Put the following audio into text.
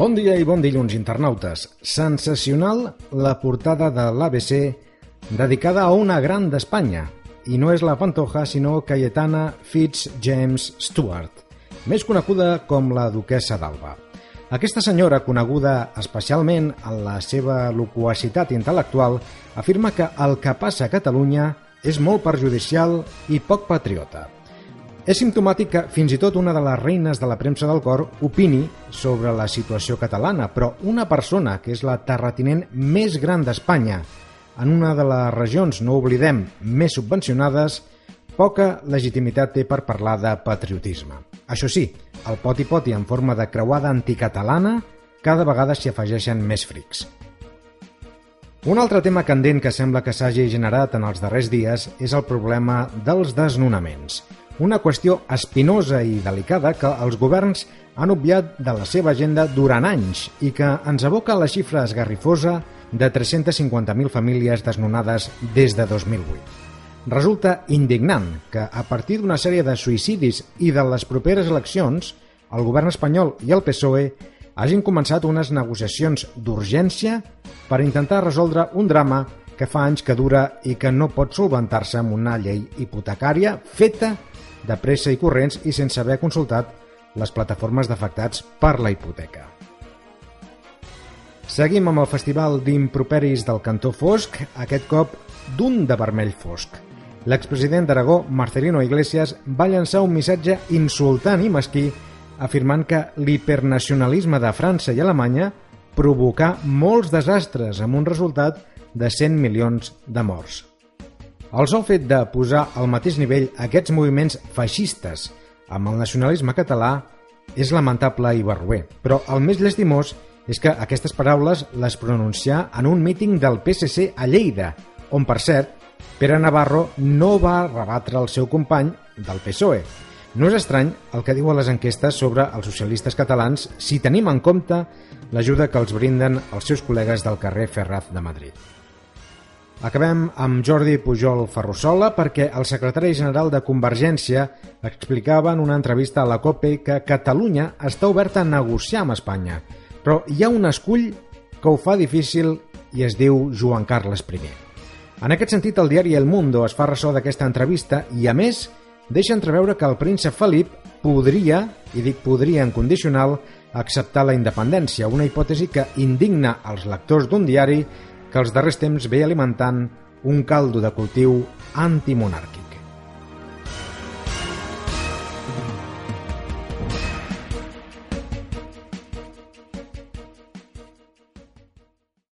Bon dia i bon dilluns, internautes. Sensacional la portada de l'ABC dedicada a una gran d'Espanya. I no és la Pantoja, sinó Cayetana Fitz-James Stuart, més coneguda com la duquesa d'Alba. Aquesta senyora, coneguda especialment en la seva loquacitat intel·lectual, afirma que el que passa a Catalunya és molt perjudicial i poc patriota. És simptomàtic que fins i tot una de les reines de la premsa del cor opini sobre la situació catalana, però una persona que és la terratinent més gran d'Espanya, en una de les regions, no oblidem, més subvencionades, poca legitimitat té per parlar de patriotisme. Això sí, el poti-poti en forma de creuada anticatalana cada vegada s'hi afegeixen més frics. Un altre tema candent que sembla que s'hagi generat en els darrers dies és el problema dels desnonaments una qüestió espinosa i delicada que els governs han obviat de la seva agenda durant anys i que ens aboca la xifra esgarrifosa de 350.000 famílies desnonades des de 2008. Resulta indignant que, a partir d'una sèrie de suïcidis i de les properes eleccions, el govern espanyol i el PSOE hagin començat unes negociacions d'urgència per intentar resoldre un drama que fa anys que dura i que no pot solventar-se amb una llei hipotecària feta de pressa i corrents i sense haver consultat les plataformes d'afectats per la hipoteca. Seguim amb el Festival d'Improperis del Cantó Fosc, aquest cop d'un de vermell fosc. L'expresident d'Aragó, Marcelino Iglesias, va llançar un missatge insultant i mesquí afirmant que l'hipernacionalisme de França i Alemanya provocà molts desastres amb un resultat de 100 milions de morts. El sol fet de posar al mateix nivell aquests moviments feixistes amb el nacionalisme català és lamentable i barroer, però el més llestimós és que aquestes paraules les pronuncià en un míting del PSC a Lleida, on, per cert, Pere Navarro no va rebatre el seu company del PSOE. No és estrany el que diuen les enquestes sobre els socialistes catalans si tenim en compte l'ajuda que els brinden els seus col·legues del carrer Ferraz de Madrid. Acabem amb Jordi Pujol Ferrusola perquè el secretari general de Convergència explicava en una entrevista a la COPE que Catalunya està oberta a negociar amb Espanya, però hi ha un escull que ho fa difícil i es diu Joan Carles I. En aquest sentit, el diari El Mundo es fa ressò d'aquesta entrevista i, a més, deixa entreveure que el príncep Felip podria, i dic podria en condicional, acceptar la independència, una hipòtesi que indigna els lectors d'un diari que els darrers temps ve alimentant un caldo de cultiu antimonàrquic.